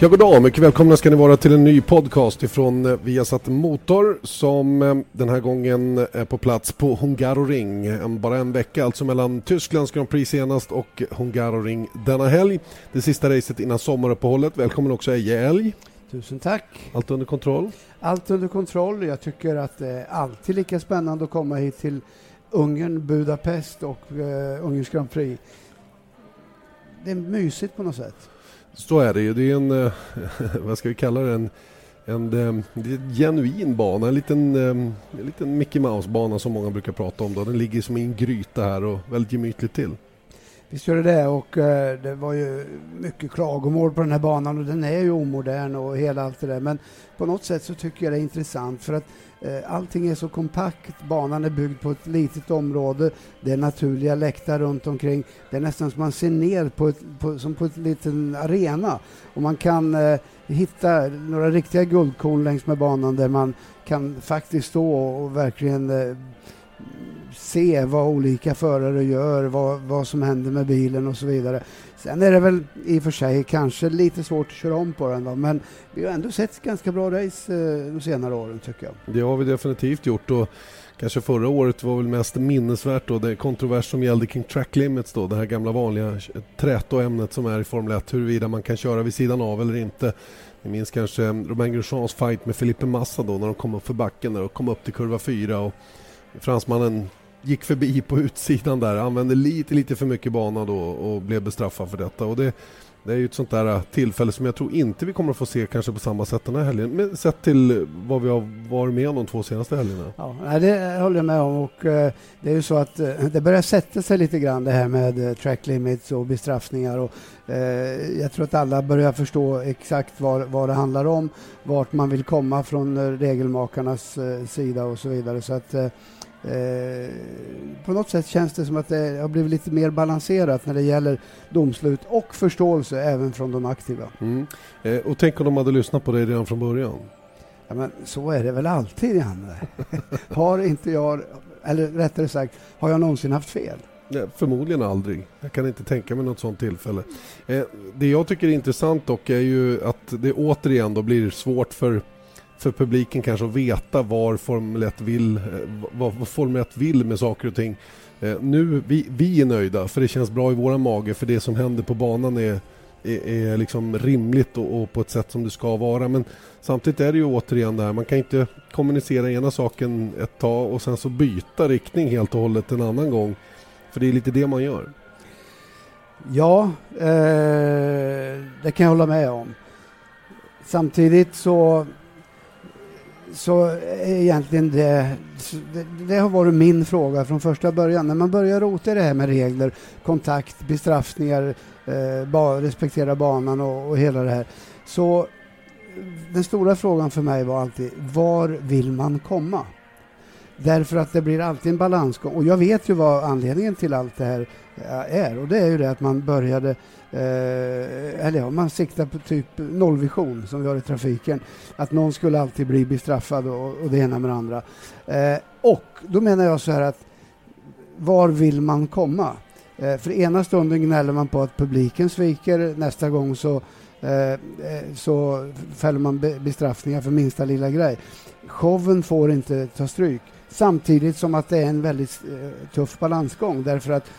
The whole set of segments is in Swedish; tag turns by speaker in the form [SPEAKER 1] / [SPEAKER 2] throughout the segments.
[SPEAKER 1] Ja, god dag. Mycket välkomna ska ni vara till en ny podcast ifrån eh, Viasat Motor som eh, den här gången är på plats på Hungaroring. Bara en vecka alltså mellan Tysklands Grand Prix senast och Hungaroring denna helg. Det sista racet innan sommaruppehållet. Välkommen också Eje Älg.
[SPEAKER 2] Tusen tack.
[SPEAKER 1] Allt under kontroll?
[SPEAKER 2] Allt under kontroll. Jag tycker att det är alltid lika spännande att komma hit till Ungern, Budapest och uh, Ungerns Grand Prix. Det är mysigt på något sätt.
[SPEAKER 1] Så är det ju. Det är en, eh, vad ska vi kalla det, en, en, eh, en en genuin bana, en liten, eh, en liten Mickey Mouse-bana som många brukar prata om. Då. Den ligger som i en gryta här och väldigt gemytligt till.
[SPEAKER 2] Visst gör det det och det var ju mycket klagomål på den här banan och den är ju omodern och hela allt det där men på något sätt så tycker jag det är intressant för att Eh, allting är så kompakt, banan är byggd på ett litet område, det är naturliga läktare runt omkring. Det är nästan som man ser ner på, ett, på som på en liten arena. Och man kan eh, hitta några riktiga guldkorn längs med banan där man kan faktiskt stå och verkligen eh, se vad olika förare gör, vad, vad som händer med bilen och så vidare. Sen är det väl i och för sig kanske lite svårt att köra om på den då, men vi har ändå sett ganska bra race eh, de senare åren tycker jag.
[SPEAKER 1] Det har vi definitivt gjort och kanske förra året var väl mest minnesvärt då det kontrovers som gällde kring track limits då, det här gamla vanliga trätoämnet som är i Formel 1, huruvida man kan köra vid sidan av eller inte. Ni minns kanske Romain Grosjeans fight med Felipe Massa då när de kom upp för backen där och kom upp till kurva 4 och fransmannen gick förbi på utsidan där, använde lite, lite för mycket bana då och blev bestraffad för detta. Och det, det är ju ett sånt där äh, tillfälle som jag tror inte vi kommer att få se kanske på samma sätt den här helgen. Men sett till vad vi har varit med om de två senaste helgerna.
[SPEAKER 2] Ja, det håller jag med om och äh, det är ju så att äh, det börjar sätta sig lite grann det här med track limits och bestraffningar och jag tror att alla börjar förstå exakt vad, vad det handlar om, vart man vill komma från regelmakarnas sida och så vidare. Så att Eh, på något sätt känns det som att det har blivit lite mer balanserat när det gäller domslut och förståelse även från de aktiva.
[SPEAKER 1] Mm. Eh, och tänk om de hade lyssnat på dig redan från början?
[SPEAKER 2] Ja, men så är det väl alltid, Janne? har inte jag, eller rättare sagt, har jag någonsin haft fel?
[SPEAKER 1] Nej, förmodligen aldrig. Jag kan inte tänka mig något sånt tillfälle. Eh, det jag tycker är intressant dock är ju att det återigen då blir svårt för för publiken kanske att veta var Formel 1 vill, eh, vad, vad Formel 1 vill med saker och ting. Eh, nu, vi, vi är nöjda för det känns bra i våra mage för det som händer på banan är, är, är liksom rimligt och, och, på ett sätt som det ska vara. Men samtidigt är det ju återigen det här, man kan inte kommunicera ena saken ett tag och sen så byta riktning helt och hållet en annan gång. För det är lite det man gör.
[SPEAKER 2] Ja, eh, det kan jag hålla med om. Samtidigt så så eh, egentligen det, det, det, har varit min fråga från första början. När man börjar rota i det här med regler, kontakt, bestraffningar, eh, ba, respektera banan och, och hela det här. Så den stora frågan för mig var alltid, var vill man komma? Därför att det blir alltid en balansgång. Och jag vet ju vad anledningen till allt det här är. Och det är ju det att man började, eh, eller ja, man siktar på typ nollvision som vi har i trafiken. Att någon skulle alltid bli bestraffad och, och det ena med det andra. Eh, och då menar jag så här att var vill man komma? Eh, för ena stunden gnäller man på att publiken sviker, nästa gång så eh, eh, så fäller man bestraffningar för minsta lilla grej. Showen får inte ta stryk. Samtidigt som att det är en väldigt eh, tuff balansgång därför att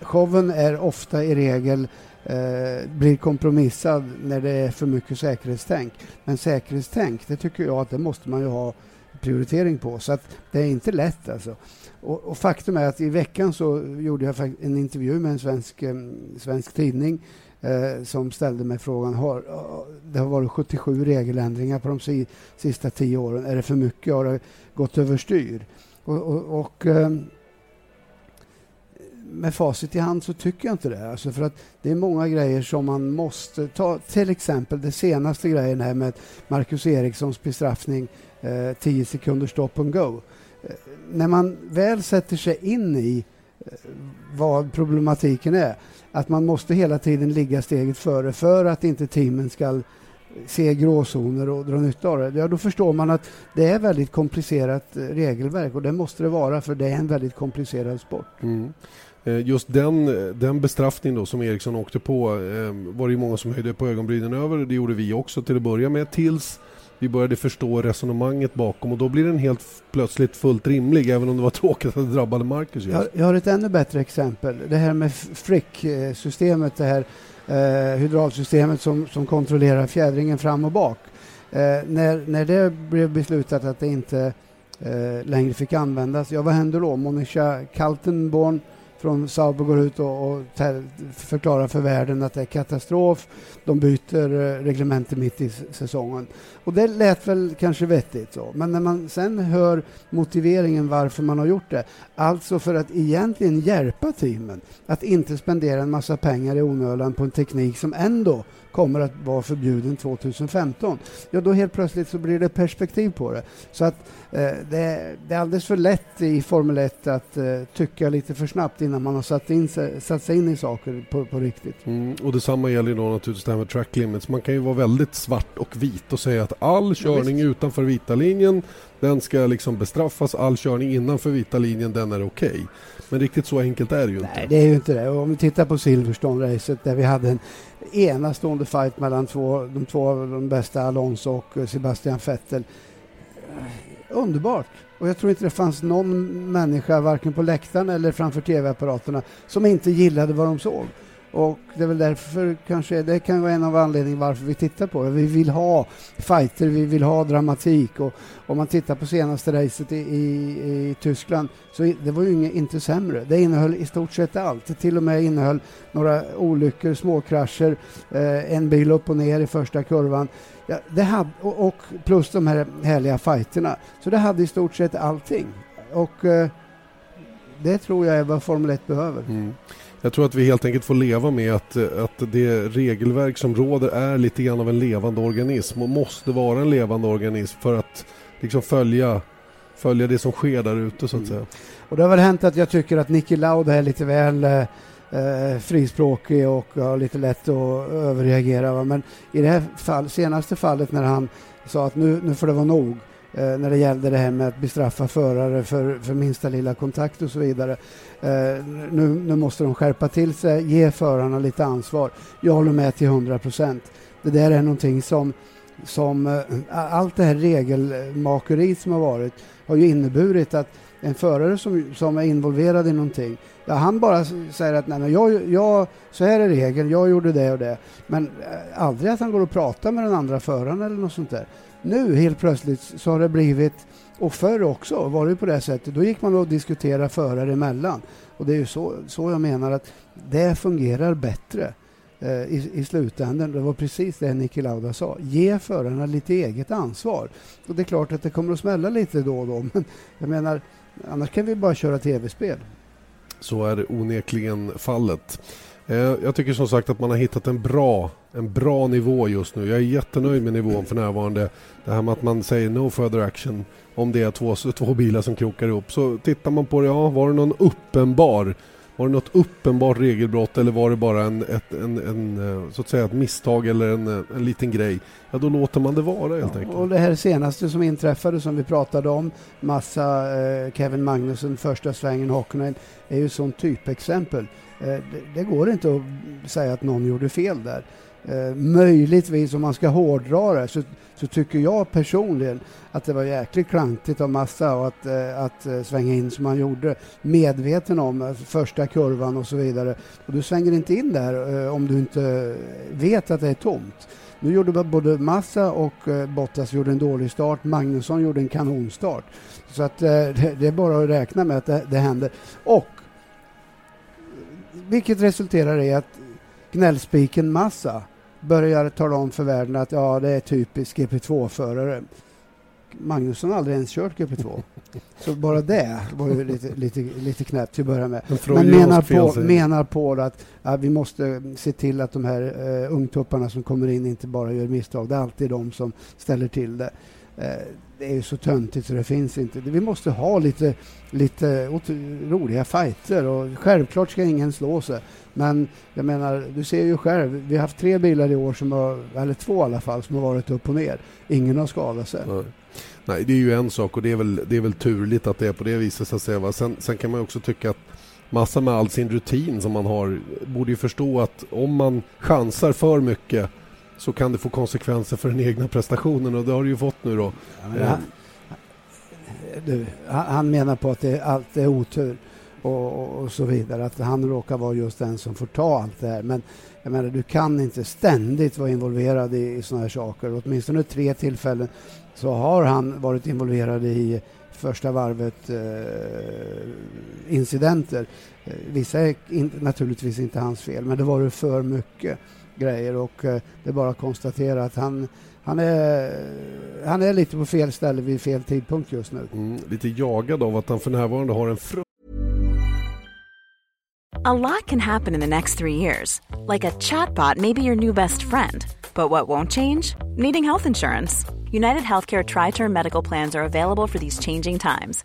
[SPEAKER 2] showen är ofta i regel eh, blir kompromissad när det är för mycket säkerhetstänk. Men säkerhetstänk, det tycker jag att det måste man ju ha prioritering på. Så att det är inte lätt alltså. Och, och faktum är att i veckan så gjorde jag en intervju med en svensk, eh, svensk tidning eh, som ställde mig frågan, har, det har varit 77 regeländringar på de si, sista tio åren, är det för mycket? Har det gått överstyr? Och, och, och eh, med facit i hand så tycker jag inte det. Alltså för att det är många grejer som man måste ta. Till exempel det senaste grejen här med Marcus Erikssons bestraffning, eh, 10 sekunder stop and go. Eh, när man väl sätter sig in i eh, vad problematiken är, att man måste hela tiden ligga steget före för att inte teamen ska se gråzoner och dra nytta av det. Ja, då förstår man att det är väldigt komplicerat eh, regelverk och det måste det vara för det är en väldigt komplicerad sport.
[SPEAKER 1] Mm. Eh, just den, eh, den bestraffning då som Eriksson åkte på eh, var det många som höjde på ögonbrynen över. Det gjorde vi också till att börja med tills vi började förstå resonemanget bakom och då blir den helt plötsligt fullt rimlig även om det var tråkigt att det drabbade Marcus.
[SPEAKER 2] Jag, jag, har ett ännu bättre exempel. Det här med Frick-systemet, det här eh, hydraulsystemet som, som kontrollerar fjädringen fram och bak. Eh, när, när det blev beslutat att det inte eh, längre fick användas, ja vad hände då? Monica Kaltenborn från Sauber går ut och, och förklarar för världen att det är katastrof. De byter eh, reglementet mitt i säsongen. Och det lät väl kanske vettigt så. Men när man sen hör motiveringen varför man har gjort det, alltså för att egentligen hjälpa teamen att inte spendera en massa pengar i onödan på en teknik som ändå kommer att vara förbjuden 2015. Ja, då helt plötsligt så blir det perspektiv på det. Så att det, det, är alldeles för lätt i Formel 1 att eh, tycka lite för snabbt innan man har satt, in satt sig in i saker på, på riktigt.
[SPEAKER 1] Mm, och detsamma gäller då naturligtvis det här med track limits. Man kan ju vara väldigt svart och vit och säga att all körning ja, utanför vita linjen den ska liksom bestraffas, all körning innanför vita linjen den är okej. Okay. Men riktigt så enkelt är det ju
[SPEAKER 2] Nej,
[SPEAKER 1] inte.
[SPEAKER 2] Nej, det är ju inte det. Och om vi tittar på Silverstone-racet där vi hade en enastående fight mellan två, de två av de bästa, Alonso och Sebastian Vettel. Underbart! Och jag tror inte det fanns någon människa, varken på läktaren eller framför tv-apparaterna, som inte gillade vad de såg. Och det är väl därför kanske, det kan vara en av anledningarna varför vi tittar på det. Vi vill ha fighter, vi vill ha dramatik och om man tittar på senaste racet i, i, i Tyskland så det var ju inget, inte sämre. Det innehöll i stort sett allt. Det till och med innehöll några olyckor, småkrascher, eh, en bil upp och ner i första kurvan. Ja, det hade, och, och plus de här härliga fighterna. Så det hade i stort sett allting. Och eh, det tror jag är vad Formel 1 behöver. Mm.
[SPEAKER 1] Jag tror att vi helt enkelt får leva med att, att det regelverk som råder är lite grann av en levande organism och måste vara en levande organism för att liksom följa, följa det som sker där ute så att mm. säga.
[SPEAKER 2] Och det har väl hänt att jag tycker att Nicky Lauda är lite väl eh, eh, frispråkig och har lite lätt att överreagera. Va? Men i det här fall, senaste fallet när han sa att nu, nu får det vara nog eh, när det gällde det här med att bestraffa förare för, för minsta lilla kontakt och så vidare. Eh, nu, nu måste de skärpa till sig, ge förarna lite ansvar. Jag håller med till 100 procent. Det där är någonting som, som eh, allt det här regelmakeriet som har varit har ju inneburit att en förare som, som är involverad i någonting, ja, han bara säger att nej, men jag, jag, så här är regeln, jag gjorde det och det. Men eh, aldrig att han går och pratar med den andra föraren eller något sånt där. Nu helt plötsligt så har det blivit, och förr också var det på det sättet, då gick man och diskuterade förare emellan. Och det är ju så, så jag menar att det fungerar bättre eh, i, i slutändan. Det var precis det Niki Lauda sa. Ge förarna lite eget ansvar. Och det är klart att det kommer att smälla lite då och då, men jag menar, annars kan vi bara köra tv-spel.
[SPEAKER 1] Så är det onekligen fallet. Eh, jag tycker som sagt att man har hittat en bra, en bra nivå just nu. Jag är jättenöjd med nivån för närvarande. Det här med att man säger no further action om det är två, två bilar som krokar ihop. Så tittar man på det, ja var det någon uppenbar var det något uppenbart regelbrott eller var det bara en, ett, en, en, eh, så att säga ett misstag eller en, en liten grej? Ja, då låter man det vara helt ja, enkelt.
[SPEAKER 2] Och det här senaste som inträffade som vi pratade om, massa eh, Kevin Magnussen, första svängen Hockenheim, är ju sånt typexempel. Eh, det, det, går inte att säga att någon gjorde fel där. Eh, möjligtvis om man ska hårdra det så, så, tycker jag personligen att det var jäkligt klantigt av Massa och att, eh, att eh, svänga in som han gjorde. Medveten om eh, första kurvan och så vidare. Och du svänger inte in där eh, om du inte vet att det är tomt. Nu gjorde både Massa och eh, Bottas gjorde en dålig start. Magnusson gjorde en kanonstart. Så att eh, det, det, är bara att räkna med att det, det händer. Och vilket resulterar i att gnällspiken Massa börjar tala om för världen att ja, det är typiskt GP2-förare. Magnusson har aldrig ens kört GP2. Så bara det var ju lite, lite, lite knäppt till att börja med. Men menar på, menar på att ja, vi måste se till att de här uh, ungtupparna som kommer in inte bara gör misstag. Det är alltid de som ställer till det. Eh, det är ju så töntigt så det finns inte. Vi måste ha lite, lite roliga fighter och självklart ska ingen slå sig. Men jag menar, du ser ju själv, vi har haft tre bilar i år, som har, eller två i alla fall, som har varit upp och ner. Ingen har skadat sig.
[SPEAKER 1] Nej. Nej, det är ju en sak och det är väl, det är väl turligt att det är på det viset. Så att säga. Sen, sen kan man också tycka att Massa med all sin rutin som man har borde ju förstå att om man chansar för mycket så kan det få konsekvenser för den egna prestationen och det har det ju fått nu då. Ja,
[SPEAKER 2] han, du, han, menar på att det, allt är otur och, och, så vidare, att han råkar vara just den som får ta allt det här. Men jag menar, du kan inte ständigt vara involverad i, i sådana här saker. Åtminstone tre tillfällen så har han varit involverad i första varvet eh, incidenter. Eh, vissa är in, naturligtvis inte hans fel, men det var det för mycket grejer och eh, det är bara att konstatera att han, han, är, han är lite på fel ställe vid fel tidpunkt just nu.
[SPEAKER 1] Mm, lite jagad av att han för närvarande har en fru
[SPEAKER 3] A lot can happen in the next three years. Like a chatbot may be your new best friend. But what won't change? Needing health insurance. United Healthcare Tri Term Medical Plans are available for these changing times.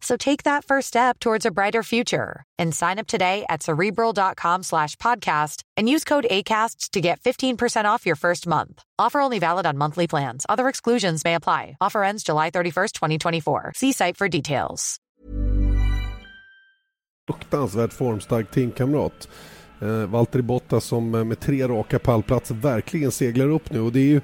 [SPEAKER 4] So take that first step towards a brighter future and sign up today at cerebral.com slash podcast and use code ACasts to get 15% off your first month. Offer only valid on monthly plans. Other exclusions may apply. Offer ends July 31st, 2024. See site for details.
[SPEAKER 1] Fruktansvärt formstark teamkamrat. Eh, Valtteri som eh, med tre raka pallplatser verkligen seglar upp nu och det är ju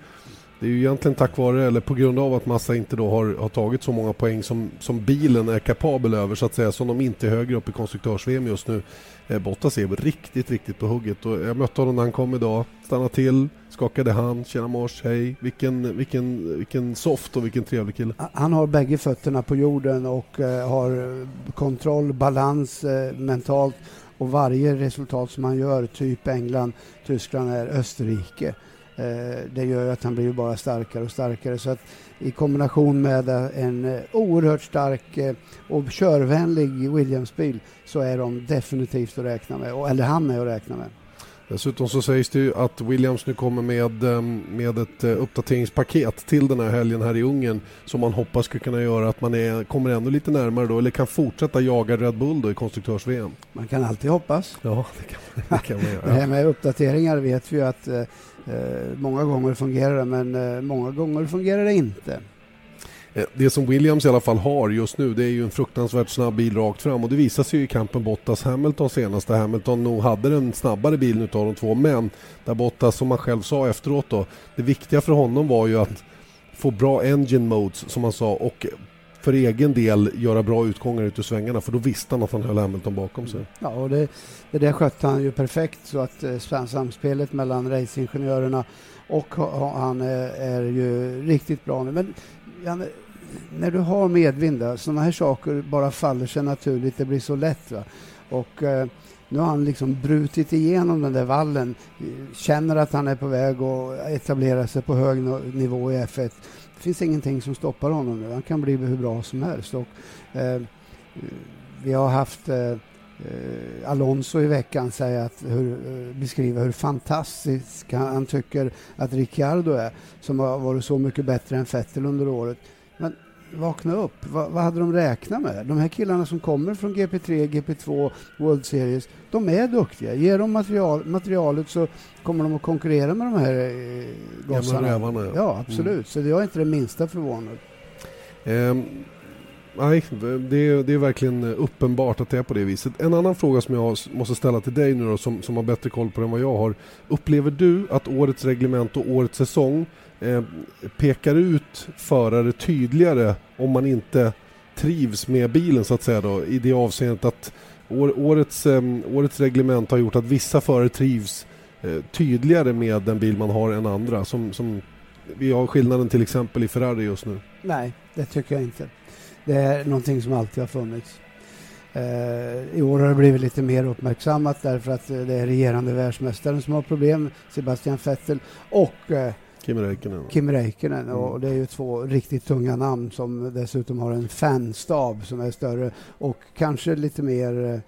[SPEAKER 1] det är ju egentligen tack vare, eller på grund av att Massa inte då har, har tagit så många poäng som, som bilen är kapabel över så att säga, som de inte är högre upp i konstruktörs-VM just nu. Eh, Bottas är riktigt, riktigt på hugget och jag mötte honom när han kom idag, stannade till, skakade hand, tjena mors, hej, vilken, vilken, vilken soft och vilken trevlig kille.
[SPEAKER 2] Han har bägge fötterna på jorden och eh, har kontroll, balans eh, mentalt och varje resultat som han gör, typ England, Tyskland är Österrike. Eh, det gör att han blir bara starkare och starkare. Så att i kombination med en eh, oerhört stark eh, och körvänlig Williams-bil så är de definitivt att räkna med, eller han är att räkna med.
[SPEAKER 1] Dessutom så sägs det ju att Williams nu kommer med, med ett uppdateringspaket till den här helgen här i Ungern som man hoppas ska kunna göra att man är, kommer ännu lite närmare då eller kan fortsätta jaga Red Bull då i konstruktörs-VM.
[SPEAKER 2] Man kan alltid hoppas.
[SPEAKER 1] Ja, det kan, det kan man göra.
[SPEAKER 2] det här med uppdateringar vet vi ju att Eh, många gånger fungerar det men eh, många gånger fungerar det inte.
[SPEAKER 1] Eh, det som Williams i alla fall har just nu det är ju en fruktansvärt snabb bil rakt fram och det visar sig ju i kampen Bottas-Hamilton senaste. Hamilton nog hade den snabbare bilen utav de två men där Bottas som han själv sa efteråt då det viktiga för honom var ju att få bra engine modes som han sa och för egen del göra bra utgångar ut ur svängarna för då visste han att han höll Hamilton bakom sig.
[SPEAKER 2] Ja, och det, det där skötte han ju perfekt så att eh, samspelet mellan racingingenjörerna och han är, är ju riktigt bra nu. Men Janne, när du har medvind, sådana här saker bara faller sig naturligt, det blir så lätt. Va? Och eh, nu har han liksom brutit igenom den där vallen, känner att han är på väg att etablera sig på hög nivå i F1. Det finns ingenting som stoppar honom nu, han kan bli hur bra som helst. Och, eh, vi har haft eh, eh Alonso i veckan säga att hur, eh, beskriva hur fantastisk han tycker att Ricciardo är, som har varit så mycket bättre än Vettel under året. Vakna upp. Va, vad hade de räknat med? De här killarna som kommer från GP3, GP2, World Series, de är duktiga. Ger de material, materialet så kommer de att konkurrera med de här eh, gossarna.
[SPEAKER 1] Rävarna, ja.
[SPEAKER 2] ja, absolut. Mm. Så jag är inte det minsta förvånad.
[SPEAKER 1] Um, nej, det är, det är verkligen uppenbart att det är på det viset. En annan fråga som jag måste ställa till dig nu då, som, som har bättre koll på det än vad jag har. Upplever du att årets reglement och årets säsong eh, pekar ut förare tydligare om man inte trivs med bilen så att säga då, i det avseendet att år, årets, eh, årets reglement har gjort att vissa förare trivs eh, tydligare med den bil man har än andra. Som, som vi har skillnaden till exempel i Ferrari just nu.
[SPEAKER 2] Nej, det tycker jag inte. Det är någonting som alltid har funnits. Eh, I år har det blivit lite mer uppmärksammat därför att eh, det är regerande världsmästaren som har problem, Sebastian Vettel, och eh,
[SPEAKER 1] Kim Räikkönen.
[SPEAKER 2] Kim Räikkönen. Mm. Och det är ju två riktigt tunga namn som dessutom har en fanstab som är större och kanske lite mer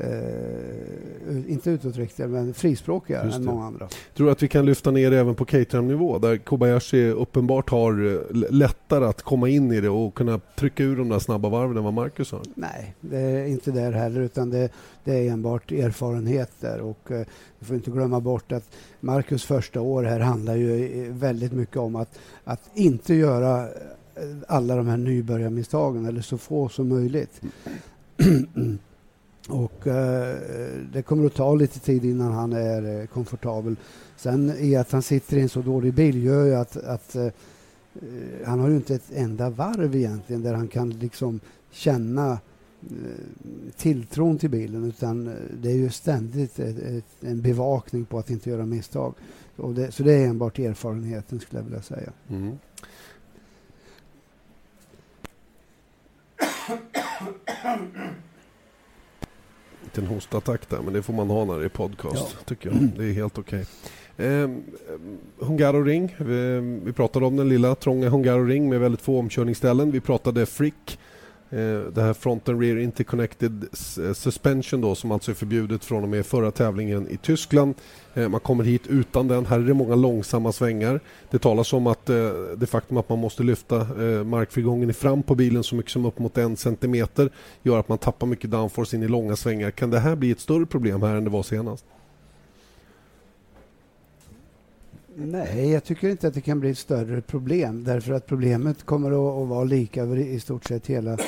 [SPEAKER 2] eh, inte utåtriktade, men frispråkiga än många andra.
[SPEAKER 1] Tror du att vi kan lyfta ner det även på Caterham-nivå där Kobayashi uppenbart har eh, lättare att komma in i det och kunna trycka ur de där snabba varven än vad Marcus har?
[SPEAKER 2] Nej, det är inte där heller utan det, det är enbart erfarenhet där och eh, vi får inte glömma bort att Marcus första år här handlar ju väldigt mycket om att, att inte göra alla de här nybörjarmisstagen eller så få som möjligt. Och eh, det kommer att ta lite tid innan han är eh, komfortabel. Sen i att han sitter i en så dålig bil gör ju att, att eh, han har ju inte ett enda varv egentligen där han kan liksom känna eh, tilltron till bilen utan eh, det är ju ständigt ett, ett, en bevakning på att inte göra misstag. Det, så det är enbart erfarenheten skulle jag vilja säga. Mm.
[SPEAKER 1] liten hostattack där, men det får man ha när det är podcast, ja. tycker jag. Det är helt okej. Okay. Eh, Hungaroring, vi, vi pratade om den lilla trånga Hungaroring med väldigt få omkörningsställen. Vi pratade Frick, Eh, det här front and rear interconnected eh, suspension då, som alltså är förbjudet från och med förra tävlingen i Tyskland. Eh, man kommer hit utan den. Här är det många långsamma svängar. Det talas om att det faktum att man måste lyfta markfrigången fram på bilen så mycket som upp mot en centimeter gör att man tappar mycket downforce in i långa svängar. Kan det här bli ett större problem här än det var senast?
[SPEAKER 2] Nej, jag tycker inte att det kan bli ett större problem därför att problemet kommer att, att vara lika över i stort sett hela,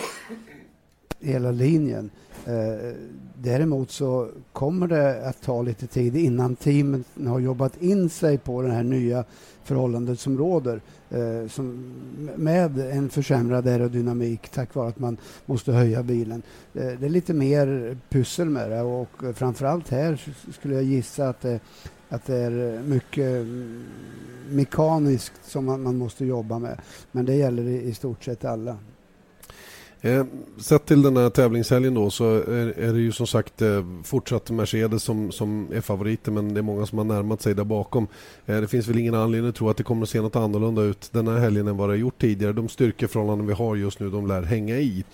[SPEAKER 2] hela linjen. Eh, däremot så kommer det att ta lite tid innan teamet har jobbat in sig på det här nya förhållandet som råder eh, som, med en försämrad aerodynamik tack vare att man måste höja bilen. Eh, det är lite mer pussel med det och framförallt här skulle jag gissa att det, att det är eh, mycket mm, mekaniskt som man, man måste jobba med. Men det gäller i, i stort sett alla.
[SPEAKER 1] Eh, sett till den här tävlingshelgen då så är, är det ju som sagt eh, fortsatt Mercedes som, som är favoriter men det är många som har närmat sig där bakom. Eh, det finns väl ingen anledning att tro att det kommer att se något annorlunda ut den här helgen än vad det har gjort tidigare. De styrkeförhållanden vi har just nu de lär hänga i.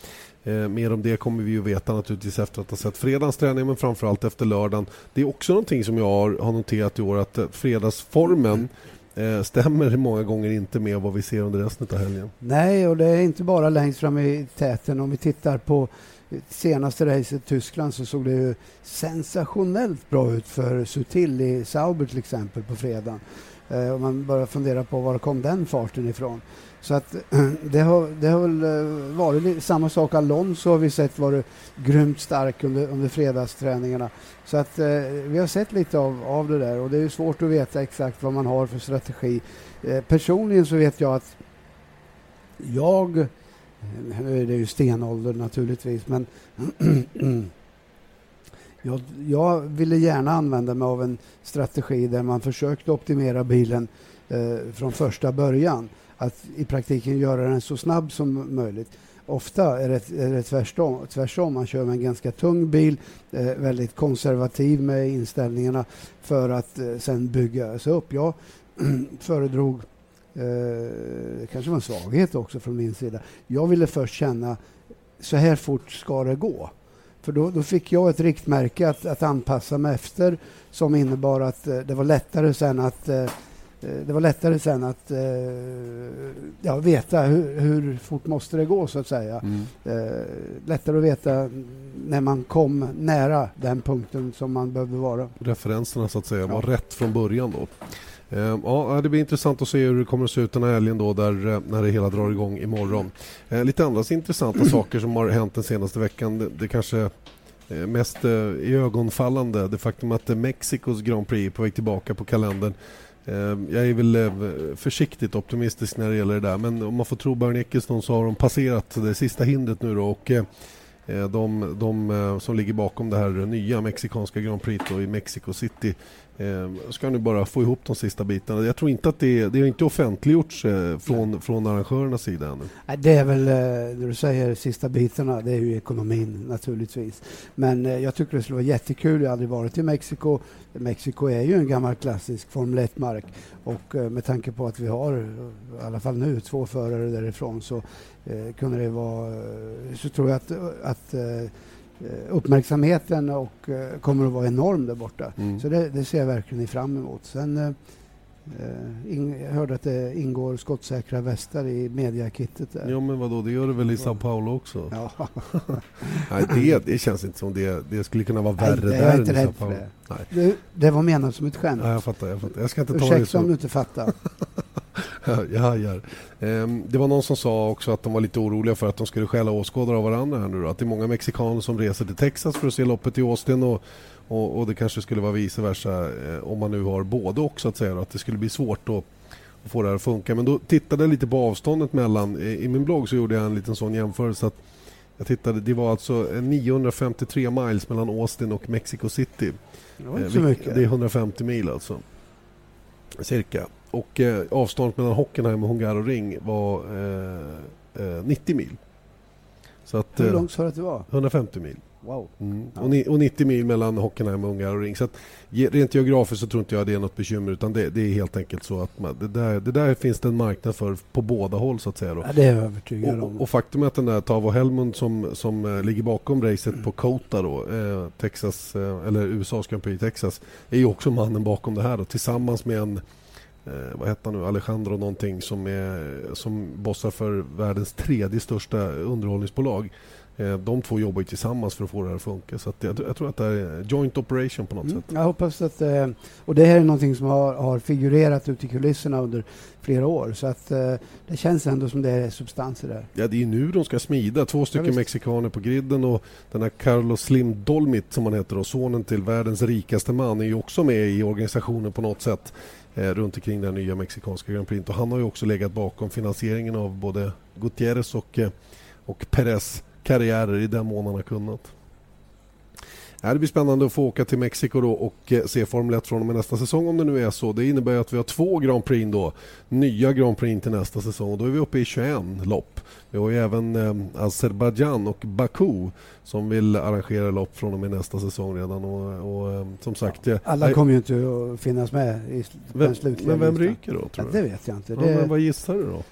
[SPEAKER 1] Eh, mer om det kommer vi ju veta naturligtvis efter att ha sett fredagens träning men framförallt efter lördagen. Det är också någonting som jag har, har noterat i år att eh, fredagsformen eh, stämmer många gånger inte med vad vi ser under resten av helgen.
[SPEAKER 2] Nej, och det är inte bara längst fram i täten. Om vi tittar på senaste racet i Tyskland så såg det ju sensationellt bra ut för Sutil i Sauber till exempel på fredagen. Eh, om man börjar fundera på var kom den farten ifrån. Så att det har, det har väl eh, varit samma sak. Alonso har vi sett varit grymt stark under, under fredagsträningarna. Så att eh, vi har sett lite av, av det där och det är svårt att veta exakt vad man har för strategi. Eh, personligen så vet jag att jag, eh, nu är det ju stenålder naturligtvis, men mm, jag, jag ville gärna använda mig av en strategi där man försökte optimera bilen eh, från första början att i praktiken göra den så snabb som möjligt. Ofta är det, är det tvärtom, tvärtom. Man kör med en ganska tung bil, eh, väldigt konservativ med inställningarna för att eh, sen bygga sig upp. Jag föredrog, eh, det kanske var en svaghet också från min sida, jag ville först känna så här fort ska det gå. För då, då fick jag ett riktmärke att, att anpassa mig efter som innebar att eh, det var lättare sen att eh, Eh, det var lättare sen att eh, ja, veta hur, hur, fort måste det gå så att säga. Mm. Eh, lättare att veta när man kom nära den punkten som man behövde vara.
[SPEAKER 1] Referenserna så att säga var rätt från början då. Eh, ja, det blir intressant att se hur det kommer att se ut den här helgen då där, eh, när det hela drar igång imorgon. Eh, lite andra intressanta saker som har hänt den senaste veckan. Det, det kanske mest i ögonfallande det faktum att Mexikos Grand Prix är på väg tillbaka på kalendern. Jag är väl försiktigt optimistisk när det gäller det där men om man får tro Björn Ekeston så har de passerat det sista hindret nu då och de, de som ligger bakom det här nya mexikanska Grand Prix i Mexico City Eh, ska nu bara få ihop de sista bitarna. Jag tror inte att det, det har inte offentliggjorts eh, från, från arrangörernas sida ännu.
[SPEAKER 2] Det är väl, eh, när du säger sista bitarna, det är ju ekonomin naturligtvis. Men eh, jag tycker det skulle vara jättekul. Jag har aldrig varit i Mexiko. Mexiko är ju en gammal klassisk Formel 1-mark och med tanke på att vi har, i alla fall nu, två förare därifrån så kunde det vara, så tror jag att, att uppmärksamheten och eh, kommer att vara enorm där borta. Mm. Så det, det, ser jag verkligen fram emot. Sen, eh, in, jag hörde att det ingår skottsäkra västar i mediakittet. Där.
[SPEAKER 1] Ja, men vadå, det gör det väl i Sao Paulo också? Ja. Nej, det, det känns inte som det. Det skulle kunna vara värre Nej, där än i Sao Paulo.
[SPEAKER 2] Det. Det, det. var menat som ett skämt.
[SPEAKER 1] Ja, jag fattar. Jag, fattar. jag ska inte
[SPEAKER 2] Ursäkta
[SPEAKER 1] ta det
[SPEAKER 2] så. om du inte fattar.
[SPEAKER 1] jag hajar. Ehm, det var någon som sa också att de var lite oroliga för att de skulle stjäla åskådare av varandra här nu då. Att det är många mexikaner som reser till Texas för att se loppet i Austin och, och, och det kanske skulle vara vice versa eh, om man nu har både och så att säga. Att det skulle bli svårt att, att få det här att funka. Men då tittade jag lite på avståndet mellan. I min blogg så gjorde jag en liten sån jämförelse att jag tittade, det var alltså 953 miles mellan Austin och Mexico City.
[SPEAKER 2] Det var inte så mycket.
[SPEAKER 1] Det är 150 mil alltså. Cirka. Och eh, avståndet mellan Hockenheim och Hungaroring var eh, 90 eh, mil.
[SPEAKER 2] Så att, Hur eh, långt sa du att det var?
[SPEAKER 1] 150 mil.
[SPEAKER 2] Wow.
[SPEAKER 1] Mm. Ja. Och, ni, och, 90 mil mellan Hockenheim och Hungaroring. Så att, rent geografiskt så tror inte jag det är något bekymmer utan det, det är helt enkelt så att man, det, där, det där finns det en marknad för på båda håll så att säga. Då.
[SPEAKER 2] Ja, det är jag övertygad om.
[SPEAKER 1] Och, och faktum är att den där Tavo Helmund som, som uh, ligger bakom racet mm. på Kota då, eh, Texas, eh, eller USAs Grand Prix i Texas, är ju också mannen bakom det här då, tillsammans med en eh, vad heter han nu, Alejandro någonting som, är, som bossar för världens tredje största underhållningsbolag. Eh, de två jobbar tillsammans för att få det här att funka. Så jag, jag, tror att det är joint operation på något mm, sätt.
[SPEAKER 2] Jag hoppas att... Eh, och det här är någonting som har, har figurerat ute i kulisserna under flera år. Så att eh, det känns ändå som det är substanser där.
[SPEAKER 1] Ja, det är nu de ska smida. Två stycken ja, mexikaner på griden och den här Carlos Slim Dolmit som han heter och sonen till världens rikaste man är ju också med i organisationen på något sätt eh, runt omkring den nya mexikanska Grand Prix. Och han har ju också legat bakom finansieringen av både Gutierrez och, eh, och Perez karriärer i den mån han har kunnat. Det blir spännande att få åka till Mexiko då och eh, se Formel 1 från och med nästa säsong om det nu är så. Det innebär att vi har två Grand Prix då, nya Grand Prix till nästa säsong. Då är vi uppe i 21 lopp. Vi har ju även eh, Azerbajdzjan och Baku som vill arrangera lopp från och med nästa säsong redan. Och, och eh, som sagt... Ja,
[SPEAKER 2] alla kommer ju inte att finnas med i den slutliga
[SPEAKER 1] Men vem ryker då? Tror
[SPEAKER 2] ja, det vet jag inte.
[SPEAKER 1] Ja, det... vad gissar du då?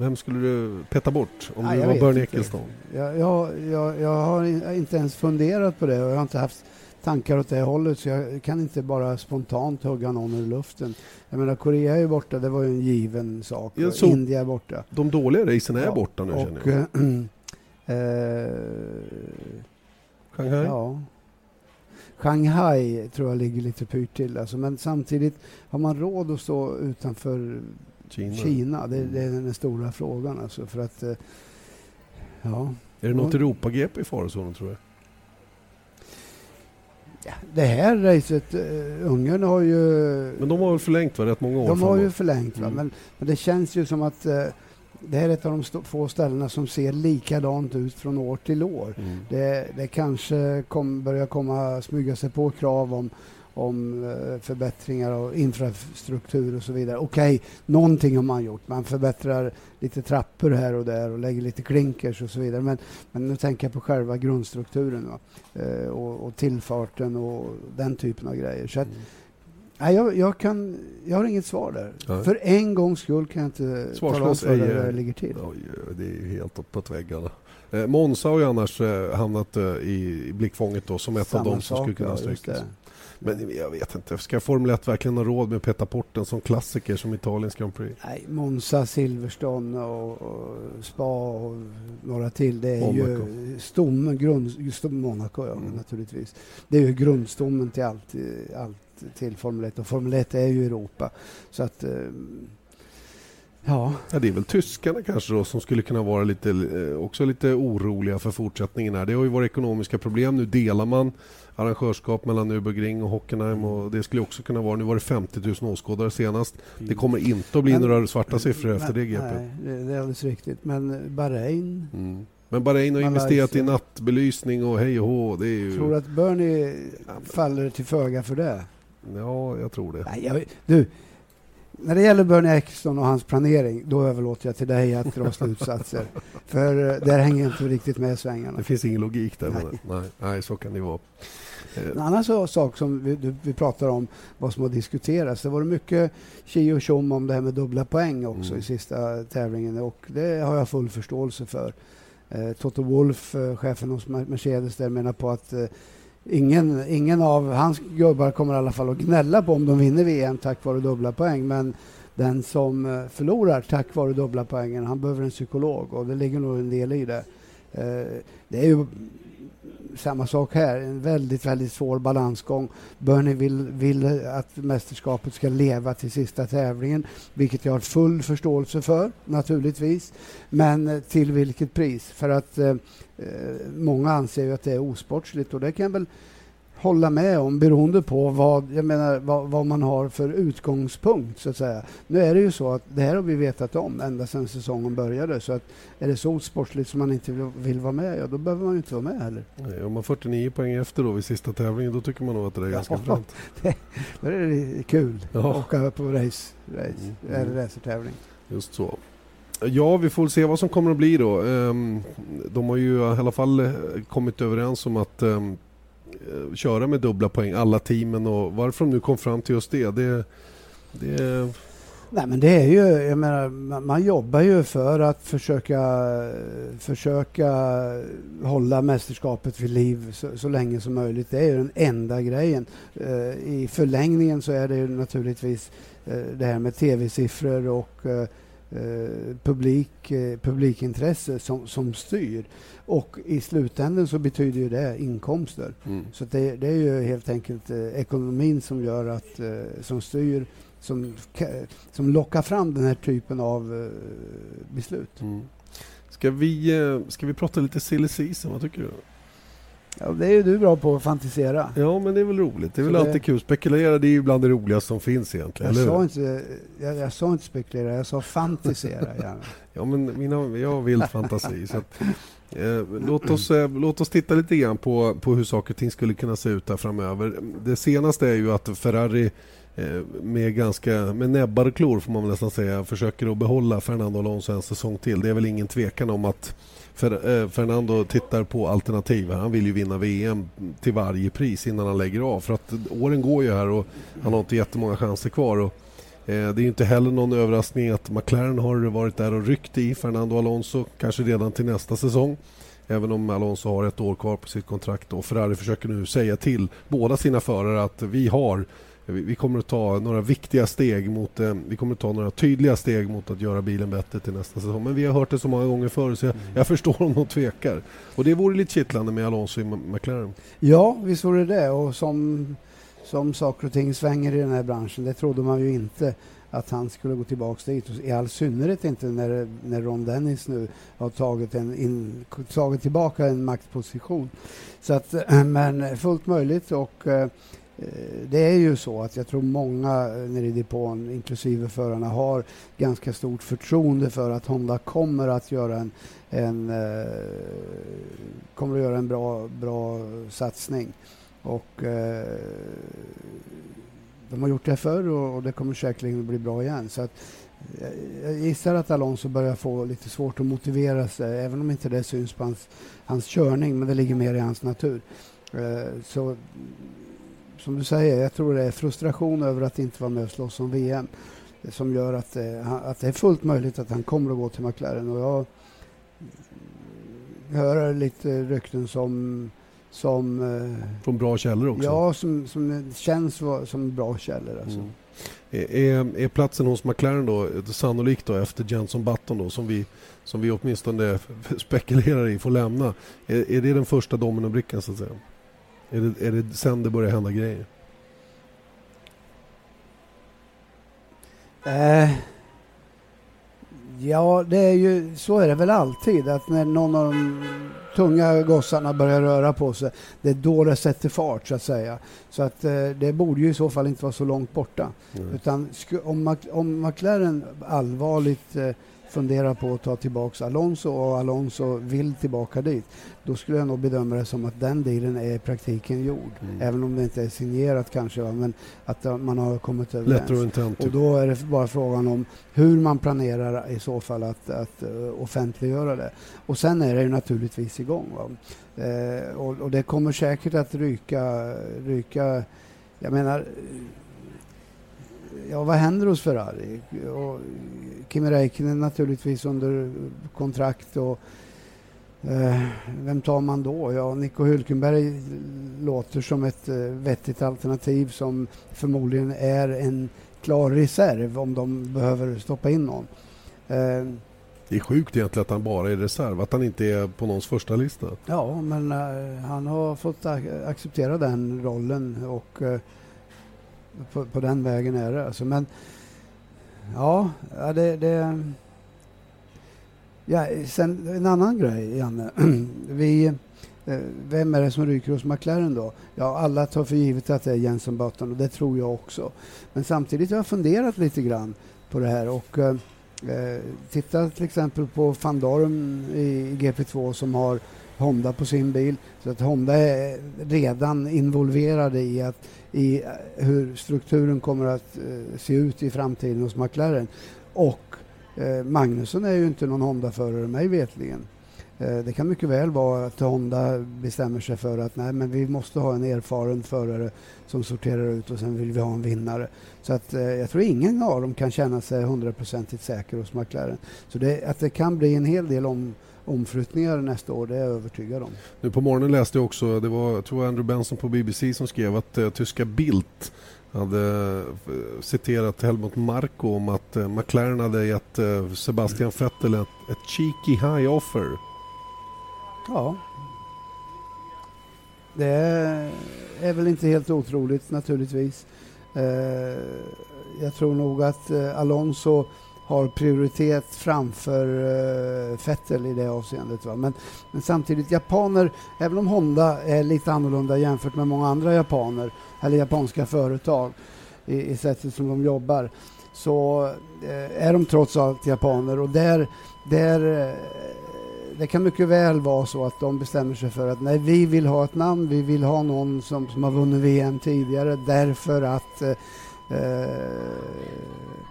[SPEAKER 1] Vem skulle du peta bort om Nej, du var Bernie Ecclestone?
[SPEAKER 2] Jag, jag, jag, jag, har inte ens funderat på det och jag har inte haft tankar åt det hållet så jag kan inte bara spontant hugga någon ur luften. Jag menar Korea är ju borta, det var ju en given sak. India är borta.
[SPEAKER 1] De dåliga racen är ja, borta nu och, känner jag.
[SPEAKER 2] äh,
[SPEAKER 1] Shanghai?
[SPEAKER 2] Ja. Shanghai tror jag ligger lite pyrt till. Alltså, men samtidigt, har man råd att stå utanför Kina. Kina det, det, är den stora frågan. Alltså, för att, eh, ja.
[SPEAKER 1] Är det något Europa-GP i farozonen tror du?
[SPEAKER 2] Ja, det här racet, uh, Ungern har ju...
[SPEAKER 1] Men de har väl förlängt va? rätt många år
[SPEAKER 2] De framåt. har ju förlängt mm. men, men, det känns ju som att uh, det här är ett av de få ställena som ser likadant ut från år till år. Mm. Det, det kanske kom, börjar komma smyga sig på krav om om eh, förbättringar av infrastruktur och så vidare. Okej, okay, någonting har man gjort. Man förbättrar lite trappor här och där och lägger lite klinkers och så vidare. Men, men nu tänker jag på själva grundstrukturen eh, och, och, tillfarten och den typen av grejer. Så att, mm. Nej, jag, jag, kan, jag har inget svar där. Ja. För en gångs skull kan jag inte tala om för det ligger till.
[SPEAKER 1] Oj, det är helt uppåt väggarna. Eh, Monza har ju annars eh, hamnat eh, i blickfånget då, som ett
[SPEAKER 2] Samma
[SPEAKER 1] av dem som
[SPEAKER 2] sak,
[SPEAKER 1] skulle kunna strykas. Men jag vet inte, ska Formel 1 verkligen ha råd med Peta Porten som klassiker som Italiens Grand Prix?
[SPEAKER 2] Nej, Monza, Silverstone och, och Spa och några till. Det är
[SPEAKER 1] Monaco.
[SPEAKER 2] ju stommen, grund, stom, Monaco ja,
[SPEAKER 1] Mm.
[SPEAKER 2] naturligtvis. Det är ju grundstommen till allt, allt till Formel 1 och Formel 1 är ju Europa. Så att, eh, ja,
[SPEAKER 1] Ja, det är väl tyskarna kanske då som skulle kunna vara lite, eh, också lite oroliga för fortsättningen här. Det har ju varit ekonomiska problem. Nu delar man arrangörskap mellan Nürburgring och Hockenheim och det skulle också kunna vara, nu var det 50 000 åskådare senast. Det kommer inte att bli
[SPEAKER 2] Men-
[SPEAKER 1] några svarta siffror efter det
[SPEAKER 2] men-
[SPEAKER 1] GP.
[SPEAKER 2] Nej, det, är alldeles riktigt. Men Bahrain,
[SPEAKER 1] Mm. Men Bahrain har investerat i nattbelysning och hej och hå. Det är ju...
[SPEAKER 2] tror du att Bernie
[SPEAKER 1] men-
[SPEAKER 2] faller till föga för det?
[SPEAKER 1] Ja, jag tror det.
[SPEAKER 2] Nej, jag, du, när det gäller Bernie Eccleston och hans planering, då överlåter jag till dig att dra slutsatser. För eh, där hänger jag inte riktigt med svängarna.
[SPEAKER 1] Det finns ingen logik där.
[SPEAKER 2] Nej.
[SPEAKER 1] Nej, nej, så kan det vara.
[SPEAKER 2] En annan så, sak som vi, du, vi pratar om, vad som har diskuterats. Det var mycket tji och tjom om det här med dubbla poäng också
[SPEAKER 1] Mm.
[SPEAKER 2] i sista tävlingen och det har jag full förståelse för. Eh, Toto Wolff, eh, chefen hos Mer- Mercedes, där menar på att eh, ingen, ingen av hans gubbar kommer i alla fall att gnälla på om de vinner VM tack vare dubbla poäng. Men den som eh, förlorar tack vare dubbla poängen, han behöver en psykolog och det ligger nog en del i det. Eh, det är ju samma sak här, en väldigt, väldigt svår balansgång. Bernie vill, vill att mästerskapet ska leva till sista tävlingen, vilket jag har full förståelse för, naturligtvis. Men eh, till vilket pris? För att eh, eh, många anser ju att det är osportsligt och det kan jag väl hålla med om beroende på vad, jag menar, vad, vad man har för utgångspunkt. så att säga. Nu är det ju så att det här har vi vetat om ända sedan säsongen började. Så att är det så osportsligt som man inte vill, vill vara med, ja då behöver man ju inte vara med heller.
[SPEAKER 1] nej, om man 49 poäng efter då vid sista tävlingen, då tycker man nog att det är ganska
[SPEAKER 2] Ja.
[SPEAKER 1] fränt.
[SPEAKER 2] Då är det kul
[SPEAKER 1] Ja.
[SPEAKER 2] att åka på race, race
[SPEAKER 1] Mm.
[SPEAKER 2] eller racertävling.
[SPEAKER 1] Just så. Ja, vi får se vad som kommer att bli då. Ehm, De har ju i alla fall eh, kommit överens om att ehm, eh, Eh, köra med dubbla poäng, alla teamen och varför de nu kom fram till just det, det, det
[SPEAKER 2] Nej men det är ju, jag menar, man, jobbar ju för att försöka, försöka hålla mästerskapet vid liv så, så länge som möjligt. Det är ju den enda grejen. Eh, I förlängningen så är det ju naturligtvis eh, det här med tv-siffror och eh, publik, eh, publikintresse som, som styr. Och i slutändan så betyder ju det inkomster.
[SPEAKER 1] mm.
[SPEAKER 2] Så det, det är ju helt enkelt eh, ekonomin som gör att, som styr, som, som lockar fram den här typen av beslut.
[SPEAKER 1] Mm. Ska, vi, ska vi prata lite silly season, vad tycker du?
[SPEAKER 2] Ja, det är ju du bra på att fantisera.
[SPEAKER 1] Ja, men det är väl roligt. Det är
[SPEAKER 2] Så
[SPEAKER 1] väl
[SPEAKER 2] det-
[SPEAKER 1] alltid kul. Spekulera, det är ju bland det roligaste som finns egentligen.
[SPEAKER 2] Jag sa, inte, jag, jag sa inte spekulera, jag sa fantisera gärna.
[SPEAKER 1] Ja, men mina, jag har vild fantasi. Så att, eh, låt, oss, eh, låt oss titta lite grann på, på hur saker och ting skulle kunna se ut där framöver. Det senaste är ju att Ferrari eh, med, ganska, med näbbar och klor får man nästan säga försöker att behålla Fernando Alonso en säsong till. Det är väl ingen tvekan om att Fer, eh, Fernando tittar på alternativ. här. Han vill ju vinna VM till varje pris innan han lägger av. För att åren går ju här och han har inte jättemånga chanser kvar. Och Eh, Det är ju inte heller någon överraskning att McLaren har varit där och ryckt i Fernando Alonso, kanske redan till nästa säsong. Även om Alonso har ett år kvar på sitt kontrakt. Och Ferrari försöker nu säga till båda sina förare att vi har vi kommer att ta några viktiga steg mot eh, vi kommer att ta några tydliga steg mot att göra bilen bättre till nästa säsong. Men vi har hört det så många gånger förr så jag, jag förstår om de tvekar. Och det vore lite kittlande med Alonso i McLaren.
[SPEAKER 2] Ja, visst vore det. Och som, som saker och ting svänger i den här branschen, det trodde man ju inte att han skulle gå tillbaka dit. I all synnerhet inte när, när Ron Dennis nu har tagit, en in, tagit tillbaka en maktposition. Så att, eh, men fullt möjligt och eh, Eh, det är ju så att jag tror många eh, nere i depån, inklusive förarna, har ganska stort förtroende för att Honda kommer att göra en, en, eh, kommer att göra en bra, bra satsning. Och eh, de har gjort det förr och, och det kommer säkerligen att bli bra igen. Så att, eh, jag gissar att Alonso börjar få lite svårt att motivera sig, även om inte det syns på hans, hans körning, men det ligger mer i hans natur. Eh, så som du säger, jag tror det är frustration över att inte vara med och slåss om VM eh, som gör att, eh, att det är fullt möjligt att han kommer att gå till McLaren. Och jag, hör lite rykten som som...
[SPEAKER 1] Eh, Från bra källor också?
[SPEAKER 2] Ja, som, som känns som bra källor. Alltså. Mm.
[SPEAKER 1] Är, är platsen hos McLaren då sannolikt då efter Jenson Button då som vi, som vi åtminstone spekulerar i får lämna? Är, är det den första dominobrickan så att säga? Är det, är det sen det börjar hända grejer?
[SPEAKER 2] Eh, ja, det är ju, så är det väl alltid att när någon av de tunga gossarna börjar röra på sig, det är då det sätter fart så att säga. Så att eh, det borde ju i så fall inte vara så långt borta. Mm. Utan om, om McLaren allvarligt eh, funderar på att ta tillbaka Alonso och Alonso vill tillbaka dit, då skulle jag nog bedöma det som att den dealen är i praktiken gjord. Mm. Även om det inte är signerat kanske, va? men att man har kommit överens. Och då är det bara frågan om hur man planerar i så fall att, att uh, offentliggöra det. Och sen är det ju naturligtvis igång. Uh, och, och, det kommer säkert att ryka, ryka jag menar ja, vad händer hos Ferrari? Och Kimi Räikkönen naturligtvis under kontrakt och eh, vem tar man då? Ja, Nico Hülkenberg låter som ett eh, vettigt alternativ som förmodligen är en klar reserv om de behöver stoppa in någon.
[SPEAKER 1] Eh, det är sjukt egentligen att han bara är reserv, att han inte är på någons första lista.
[SPEAKER 2] Ja, men uh, han har fått acceptera den rollen och uh, på, på, den vägen är det. Alltså, men ja, det, det Ja, sen en annan grej, Janne. Vi, eh, vem är det som ryker hos McLaren då? Ja, alla tar för givet att det är Jensen Button och det tror jag också. Men samtidigt har jag funderat lite grann på det här och eh, eh tittat titta till exempel på van Dorm i GP2 som har Honda på sin bil. Så att Honda är redan involverade i, att, i hur strukturen kommer att eh, se ut i framtiden hos McLaren. Och eh, Magnusson är ju inte någon Honda-förare mig vetligen. Eh, det kan mycket väl vara att Honda bestämmer sig för att nej, men vi måste ha en erfaren förare som sorterar ut och sen vill vi ha en vinnare. Så att, eh, jag tror ingen av dem kan känna sig hundraprocentigt säker hos McLaren. Så det, att det kan bli en hel del om omflyttningar nästa år, det är jag övertygad om.
[SPEAKER 1] Nu på morgonen läste jag också, det var jag tror Andrew Benson på BBC som skrev att uh, tyska Bildt hade uh, citerat Helmut Marko om att uh, McLaren hade gett uh, Sebastian Vettel ett, ett cheeky high offer.
[SPEAKER 2] Ja. Det är, väl inte helt otroligt naturligtvis. jag tror nog att Alonso har prioritet framför eh, uh, Vettel i det avseendet. Va? Men, men samtidigt, japaner, även om Honda är lite annorlunda jämfört med många andra japaner, eller japanska företag i, i sättet som de jobbar, så eh, är de trots allt japaner och där, där eh, det kan mycket väl vara så att de bestämmer sig för att nej, vi vill ha ett namn, vi vill ha någon som, som har vunnit VM tidigare därför att Eh,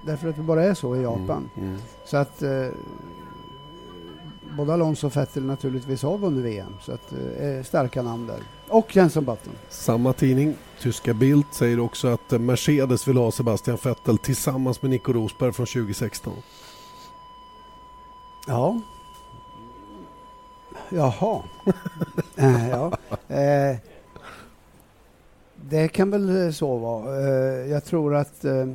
[SPEAKER 2] därför att det bara är så i Japan. Mm, mm. Så att eh, både Alonso och Vettel naturligtvis har vunnit VM. Så att eh, starka namn där. Och Jenson Button.
[SPEAKER 1] Samma tidning, tyska Bild, säger också att Mercedes vill ha Sebastian Vettel tillsammans med Nico Rosberg från 2016.
[SPEAKER 2] Ja. Jaha. äh, ja. Eh, det kan väl eh, så vara. Eh, jag tror att eh,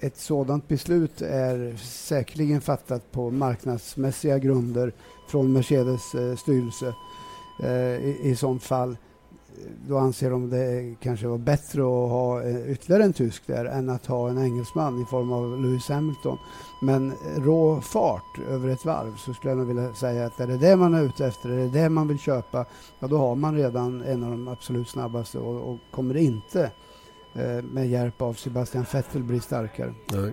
[SPEAKER 2] ett sådant beslut är säkerligen fattat på marknadsmässiga grunder från Mercedes styrelse i, i sånt fall då anser de det kanske var bättre att ha ytterligare en tysk där än att ha en engelsman i form av Lewis Hamilton. Men rå fart över ett varv så skulle jag nog vilja säga att är det det man är ute efter, är det det man vill köpa, ja då har man redan en av de absolut snabbaste och, och kommer inte eh, med hjälp av Sebastian Vettel bli starkare.
[SPEAKER 1] Nej.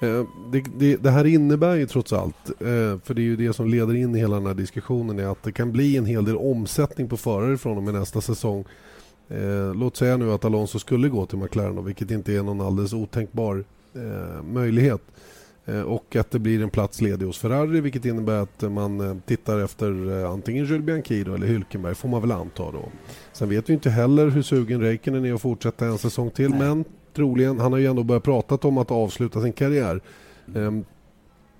[SPEAKER 1] Eh, det, det, det, här innebär ju trots allt, eh, för det är ju det som leder in i hela den här diskussionen, är att det kan bli en hel del omsättning på förare från och med nästa säsong. Eh, låt säga nu att Alonso skulle gå till McLaren, vilket inte är någon alldeles otänkbar eh, möjlighet. Eh, och att det blir en plats ledig hos Ferrari vilket innebär att man eh, tittar efter eh, antingen Jules Bianchino eller Hülkenberg får man väl anta då. Sen vet vi inte heller hur sugen Räikkönen är att fortsätta en säsong till Nej. men troligen, han har ju ändå börjat prata om att avsluta sin karriär. Ehm,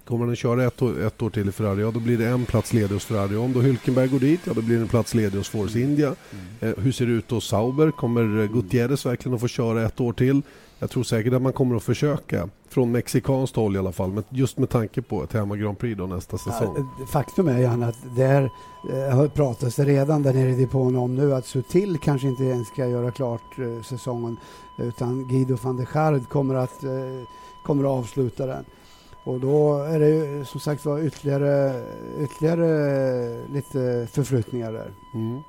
[SPEAKER 1] Kommer han att köra ett år, ett år till i Ferrari, ja då blir det en plats ledig hos Ferrari. Om då Hülkenberg går dit, ja då blir det en plats ledig hos Force India. Eh, hur ser det ut hos Sauber? Kommer Gutierrez verkligen att få köra ett år till? Jag tror säkert att man kommer att försöka, från mexikanskt håll i alla fall, men just med tanke på ett hemma Grand Prix då nästa säsong.
[SPEAKER 2] Ja, faktum är Jan att där eh, har pratats redan där nere i depån om nu att Sutil kanske inte ens ska göra klart eh, säsongen utan Guido van der Schard kommer att, eh, kommer att avsluta den. Och då är det ju som sagt var ytterligare, ytterligare lite förflyttningar där.
[SPEAKER 1] Mm.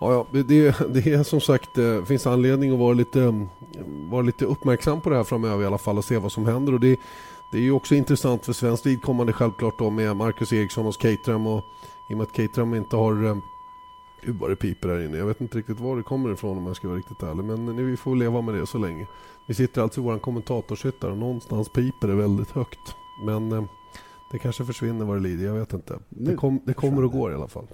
[SPEAKER 1] Ja, det, det är som sagt, det eh, finns anledning att vara lite, vara lite uppmärksam på det här framöver i alla fall och se vad som händer. Och det, det är ju också intressant för svenskt vidkommande självklart då med Marcus Eriksson och Caterham och i och med att Caterham inte har Gud eh, vad det piper här inne. Jag vet inte riktigt var det kommer ifrån om jag ska vara riktigt ärlig. Men nu, vi får leva med det så länge. Vi sitter alltså i vår kommentatorshytt och någonstans piper det väldigt högt. Men eh, det kanske försvinner vad det lider, jag vet inte. Det, kom, det kommer och går i alla fall.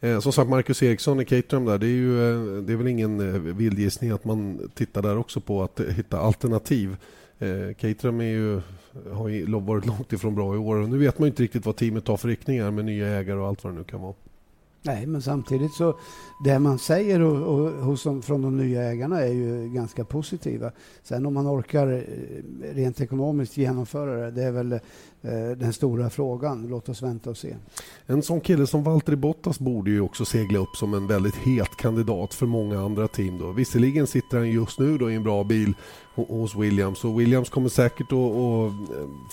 [SPEAKER 1] Eh, som sagt, Marcus Eriksson i Caterham där, det är, ju, eh, det är väl ingen eh, vildgissning vild gissning att man tittar där också på att eh, hitta alternativ. Eh, Caterham är ju, har ju varit långt ifrån bra i år och nu vet man inte riktigt vad teamet tar för riktningar med nya ägare och allt vad det nu kan vara.
[SPEAKER 2] Nej, men samtidigt så det man säger och, och, hos de, från de nya ägarna är ju ganska positiva. Sen om man orkar eh, rent ekonomiskt genomföra det, det är väl eh, den stora frågan. Låt oss vänta och se.
[SPEAKER 1] En sån kille som Valtteri Bottas borde ju också segla upp som en väldigt het kandidat för många andra team. Då. Visserligen sitter han just nu då i en bra bil hos Williams. Och Williams kommer säkert att, eh,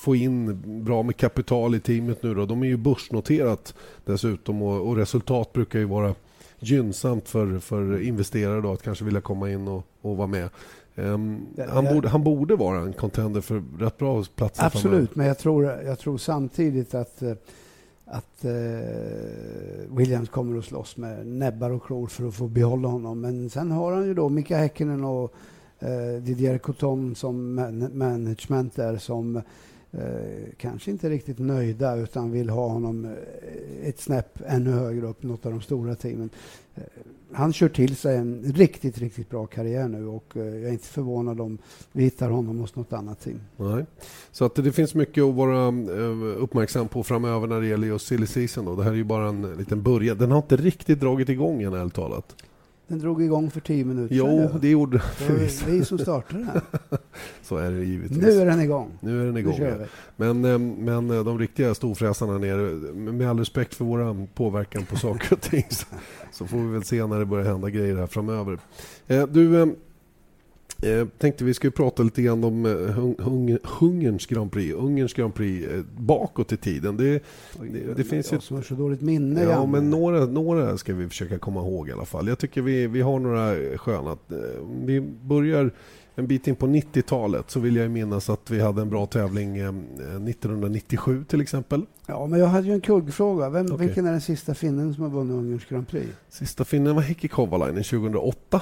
[SPEAKER 1] få in bra med kapital i teamet nu. Då. De är ju börsnoterat dessutom och, och resultat brukar ju vara gynnsamt för, för investerare då, att kanske vilja komma in och, och vara med. Um, ja, han, borde, han borde vara en contender för rätt bra platser
[SPEAKER 2] Absolut, framöver. men jag tror, jag tror samtidigt att, eh, att uh, Williams kommer att slåss med näbbar och klor för att få behålla honom. Men sen har han ju då Mika Häkkinen och eh, Didier Coton som man management där som Eh, kanske inte riktigt nöjda utan vill ha honom eh, ett snäpp ännu högre upp, något av de stora teamen. Eh, han kör till sig en riktigt, riktigt bra karriär nu och eh, jag är inte förvånad om vi hittar honom hos något annat team.
[SPEAKER 1] Nej. Så att det finns mycket att vara eh, uppmärksam på framöver när det gäller just silly season. Då. Det här är ju bara en liten början. Den har inte riktigt dragit igång än, ärligt talat.
[SPEAKER 2] Den drog igång för tio minuter
[SPEAKER 1] Jo,
[SPEAKER 2] sedan.
[SPEAKER 1] det gjorde
[SPEAKER 2] den. Det vi som startade den.
[SPEAKER 1] Så är det givetvis.
[SPEAKER 2] Nu är den igång.
[SPEAKER 1] Nu är den igång. Ja. Men, eh, men eh, de riktiga storfräsarna nere, med all respekt för vår påverkan på saker och ting så, så får vi väl se när det börjar hända grejer här framöver. Eh, du, Eh, tänkte vi skulle prata lite grann om eh, hung, Ungerns Grand Prix. Ungerns Grand Prix eh, bakåt i tiden. Det,
[SPEAKER 2] det, det finns ju... som har så dåligt minne.
[SPEAKER 1] Ja, men några, några ska vi försöka komma ihåg i alla fall. Jag tycker vi, vi har några sköna. Eh, vi börjar en bit in på 90-talet så vill jag minnas att vi hade en bra tävling 1997 till exempel.
[SPEAKER 2] Ja, men jag hade ju en kuggfråga. Vem, okay. Vilken är den sista finnen som har vunnit Ungerns Grand Prix?
[SPEAKER 1] Sista finnen var Heikki Kovalainen 2008.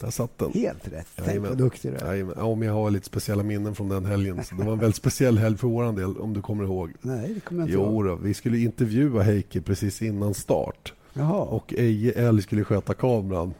[SPEAKER 1] Där satt den.
[SPEAKER 2] Helt rätt. Tänk vad duktig du är.
[SPEAKER 1] Ja, men jag har lite speciella minnen från den helgen. Så det var en väldigt speciell helg för vår del, om du kommer ihåg.
[SPEAKER 2] Nej, det kommer jag
[SPEAKER 1] inte jo, ihåg. vi skulle intervjua Heikki precis innan start.
[SPEAKER 2] Jaha.
[SPEAKER 1] Och Eje Älg skulle sköta kameran.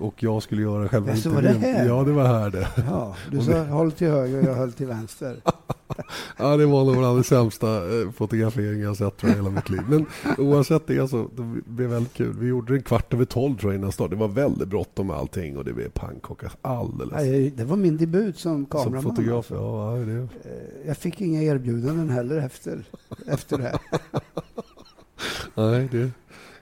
[SPEAKER 1] Och jag skulle göra själva
[SPEAKER 2] intervjun. Var det här?
[SPEAKER 1] Ja, det var här det.
[SPEAKER 2] Ja, du sa håll till höger och jag höll till vänster.
[SPEAKER 1] ja, det var nog bland de sämsta eh, fotograferingar jag sett jag, hela mitt liv. Men oavsett det, alltså, det blev väldigt kul. Vi gjorde det kvart över tolv tror jag innan start. Det var väldigt bråttom med allting och det blev pannkaka alldeles.
[SPEAKER 2] Nej, det var min debut som kameraman.
[SPEAKER 1] Som fotograf, alltså. ja. Det. Eh,
[SPEAKER 2] jag fick inga erbjudanden heller efter, efter det här.
[SPEAKER 1] Nej, det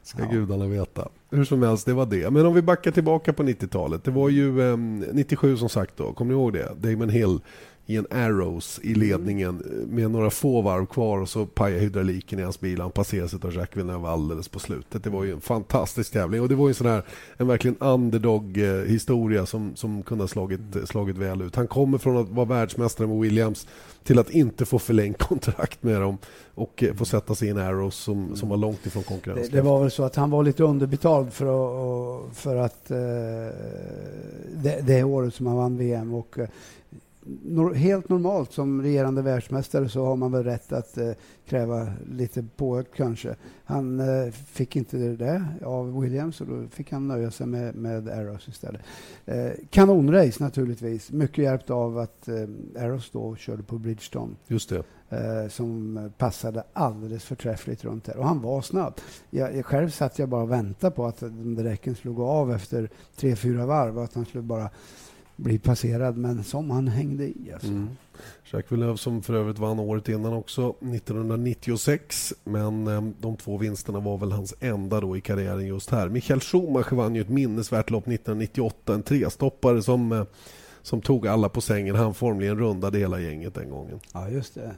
[SPEAKER 1] ska ja. gudarna veta. Hur som helst, det var det. Men om vi backar tillbaka på 90-talet. Det var ju eh, 97 som sagt då, kommer ni ihåg det? Damon Hill i en Arrows i ledningen med några få varv kvar och så pajade hydrauliken i hans bil. Han passerades av Jacques Villeneuve alldeles på slutet. Det var ju en fantastisk tävling och det var ju en sån här, en verkligen underdog-historia som, som kunde ha slagit, slagit väl ut. Han kommer från att vara världsmästare med Williams till att inte få förlängt kontrakt med dem och få sätta sig i en Arrows som, som var långt ifrån konkurrens.
[SPEAKER 2] Det, det, var väl så att han var lite underbetald för att, för att eh, det, det året som han vann VM och nor helt normalt som regerande världsmästare så har man väl rätt att eh, kräva lite påökt kanske. Han eh, fick inte det av Williams och då fick han nöja sig med, med Arrows istället. Eh, kanonrace naturligtvis, mycket hjälpt av att eh, Arrows då körde på Bridgestone.
[SPEAKER 1] Just det.
[SPEAKER 2] Eh, som passade alldeles förträffligt runt där. Och han var snabb. Jag, jag själv satt jag bara och väntade på att de där räcken skulle gå av efter tre, fyra varv och att han skulle bara bli passerad. Men som han hängde i. Alltså. Mm.
[SPEAKER 1] Jacques Villeneuve som för övrigt vann året innan också, 1996. Men eh, de två vinsterna var väl hans enda då i karriären just här. Michael Schumacher vann ju ett minnesvärt lopp 1998. En trestoppare som, eh, som tog alla på sängen. Han formligen rundade hela gänget den gången.
[SPEAKER 2] Ja, just det.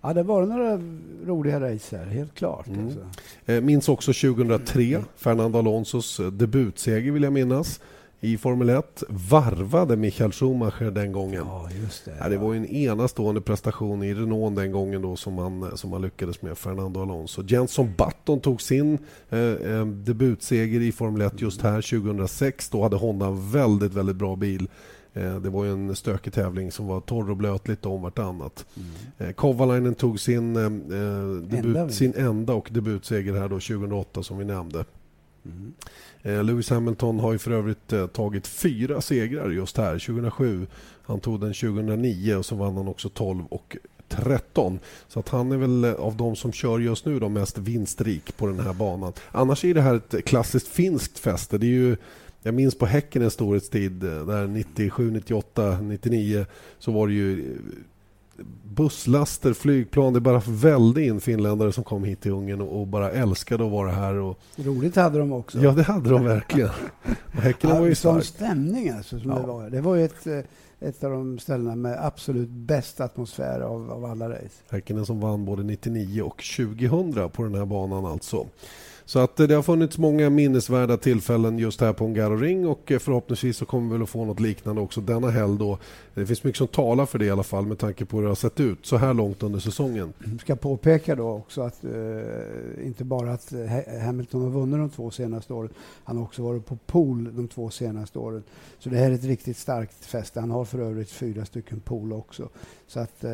[SPEAKER 2] Ja, det var några roliga race här, helt klart. Mm. Alltså.
[SPEAKER 1] Eh, minns också 2003, Fernando Alonsos eh, debutseger vill jag minnas i Formel 1 varvade Michael Schumacher den gången.
[SPEAKER 2] Ja, just det,
[SPEAKER 1] ja. det var en enastående prestation i Renault den gången då som man, som man lyckades med, Fernando Alonso. Jenson Button tog sin eh, eh debutseger i Formel 1 just här 2006. Då hade Honda en väldigt, väldigt bra bil. Eh, det var en stökig tävling som var torr och blöt lite om vartannat. Mm. Eh, Kovalainen tog sin, eh, debut, enda sin enda och debutseger här då 2008 som vi nämnde. Mm. Eh, Lewis Hamilton har ju för övrigt eh, tagit fyra segrar just här. 2007, han tog den 2009 och så vann han också 12 och 13. Så att han är väl eh, av de som kör just nu de mest vinstrik på den här banan. Annars är det här ett klassiskt finskt fäste. Det är ju jag minns på Häcken en storhetstid, där 97, 98, 99 så var det ju busslaster, flygplan. Det bara välde in finländare som kom hit till Ungern och, bara älskade att vara här. Och...
[SPEAKER 2] Roligt hade de också.
[SPEAKER 1] Ja, det hade de verkligen. Häcken ja, var ju
[SPEAKER 2] stark. stämning alltså. Som ja. det, var. det var ju ett, eh, ett av de ställena med absolut bäst atmosfär av, av alla race.
[SPEAKER 1] Häckenen som vann både 99 och 2000 på den här banan alltså. Så att det har funnits många minnesvärda tillfällen just här på Ring och eh, förhoppningsvis så kommer vi väl att få något liknande också denna helg. Då. Det finns mycket som talar för det i alla fall med tanke på hur det har sett ut så här långt under säsongen.
[SPEAKER 2] Jag ska påpeka då också att eh, inte bara att Hamilton har vunnit de två senaste åren. Han har också varit på pool de två senaste åren. Så det här är ett riktigt starkt fäste. Han har för övrigt fyra stycken pool också. Så att, eh,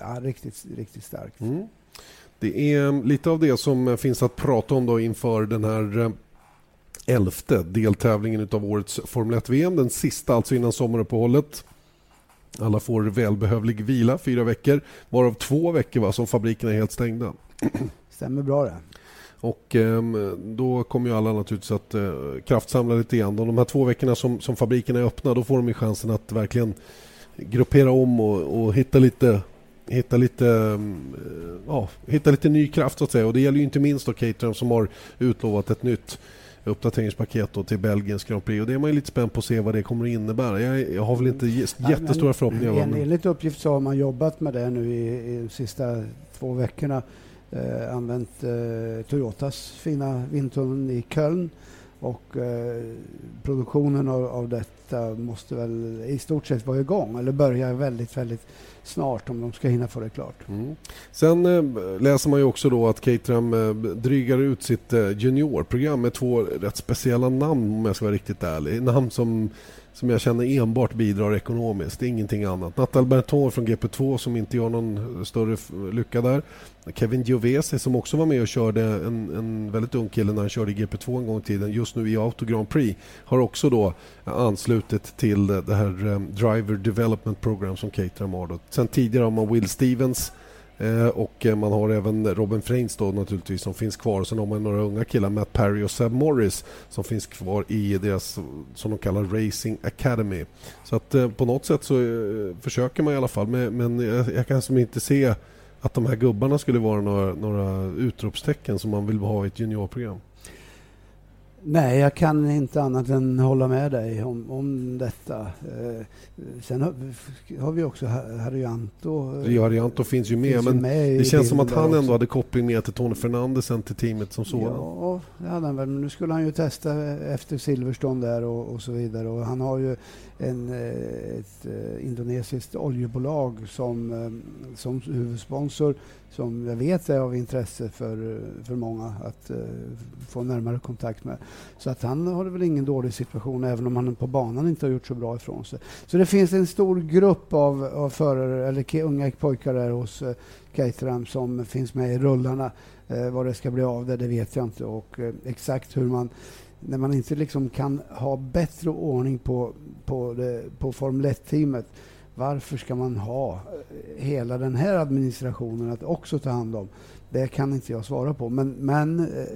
[SPEAKER 2] ja, riktigt, riktigt starkt. Mm.
[SPEAKER 1] Det är lite av det som finns att prata om då inför den här eh, elfte deltävlingen av årets Formel 1-VM. Den sista alltså innan sommaruppehållet. Alla får välbehövlig vila, fyra veckor, varav två veckor va, som fabrikerna är helt stängda.
[SPEAKER 2] Stämmer bra det.
[SPEAKER 1] Och eh, Då kommer ju alla naturligtvis att eh, kraftsamla lite igen. De här två veckorna som, som fabrikerna är öppna då får de chansen att verkligen gruppera om och, och hitta lite hitta lite, mm, ja, hitta lite ny kraft så att säga. Och det gäller ju inte minst då Caterham som har utlovat ett nytt uppdateringspaket då till Belgiens Grand Prix. Och det är man ju lite spänd på att se vad det kommer att innebära. Jag, jag har väl inte jättestora ja, förhoppningar.
[SPEAKER 2] En, enligt uppgift så har man jobbat med det nu i, i de sista två veckorna. Eh, använt eh, Toyotas fina vindtunnel i Köln och eh, produktionen av, av, detta måste väl i stort sett vara igång eller börja väldigt, väldigt snart om de ska hinna få det klart. Mm.
[SPEAKER 1] Sen eh, läser man ju också då att Caterham eh, drygar ut sitt eh, juniorprogram med två rätt speciella namn om jag ska vara riktigt ärlig. Namn som som jag känner enbart bidrar ekonomiskt. Ingenting annat. Natal Berton från GP2 som inte gör någon eh, större lycka där. Kevin Giovese som också var med och körde, en, en väldigt ung kille när han körde i GP2 en gång i tiden, just nu i Auto Grand Prix, har också då anslutit till det här um, Driver Development Program som Caterham har. Sen tidigare har man Will Stevens Eh, och eh, man har även Robin Frains då naturligtvis som finns kvar. Sen har man några unga killar, Matt Perry och Seb Morris som finns kvar i deras, som de kallar Racing Academy. Så att eh, på något sätt så eh, försöker man i alla fall. Men, jag, jag kan som inte se att de här gubbarna skulle vara några, några utropstecken som man vill ha i ett juniorprogram.
[SPEAKER 2] Nej, jag kan inte annat än hålla med dig om, om detta. Eh, sen har, har, vi också Harry Anto.
[SPEAKER 1] Harry Anto finns ju med, finns men med det känns som att han ändå hade koppling mer till Tony Fernandes till teamet som sådant.
[SPEAKER 2] Ja, det hade han väl. Men nu skulle han ju testa efter Silverstone där och, och så vidare. Och han har ju en, eh, ett eh, indonesiskt oljebolag som, eh, som huvudsponsor som jag vet är av intresse för, för många att uh, få närmare kontakt med. Så att han har väl ingen dålig situation även om han på banan inte har gjort så bra ifrån sig. Så det finns en stor grupp av, av förare, eller unga pojkar där hos uh, Caterham som finns med i rullarna. Uh, vad det ska bli av det, det vet jag inte. Och uh, exakt hur man när man inte liksom kan ha bättre ordning på, på, det, på Formel 1-teamet varför ska man ha eh, hela den här administrationen att också ta hand om? Det kan inte jag svara på. Men, men eh,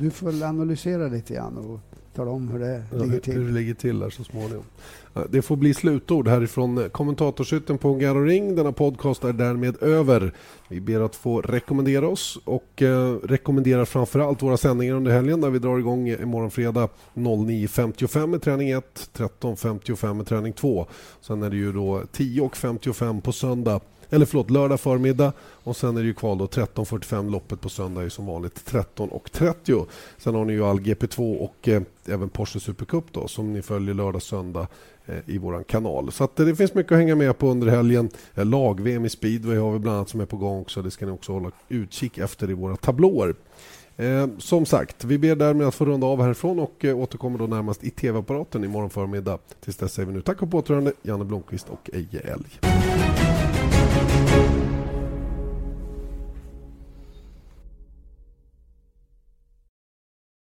[SPEAKER 2] du får väl analysera lite grann och tala om hur det ja, ligger till.
[SPEAKER 1] Hur det ligger till där så småningom. Det får bli slutord härifrån kommentatorshytten på Garo Ring. Denna podcast är därmed över. Vi ber att få rekommendera oss och eh, rekommenderar framförallt våra sändningar under helgen där vi drar igång imorgon fredag 09.55 med träning 1, 13.55 med träning 2. Sen är det ju då 10.55 på söndag eller förlåt, lördag förmiddag och sen är det ju kval då 13.45 loppet på söndag är som vanligt 13.30. Sen har ni ju all GP2 och eh, även Porsche Supercup då som ni följer lördag söndag eh, i vår kanal. Så eh, det finns mycket att hänga med på under helgen. Eh, Lag-VM i speedway har vi bland annat som är på gång också. Det ska ni också hålla utkik efter i våra tablåer. Eh, som sagt, vi ber därmed att få runda av härifrån och eh, återkommer då närmast i tv-apparaten imorgon förmiddag. Tills dess säger vi nu tack och på Janne Blomqvist och Eje Elg. Thank you.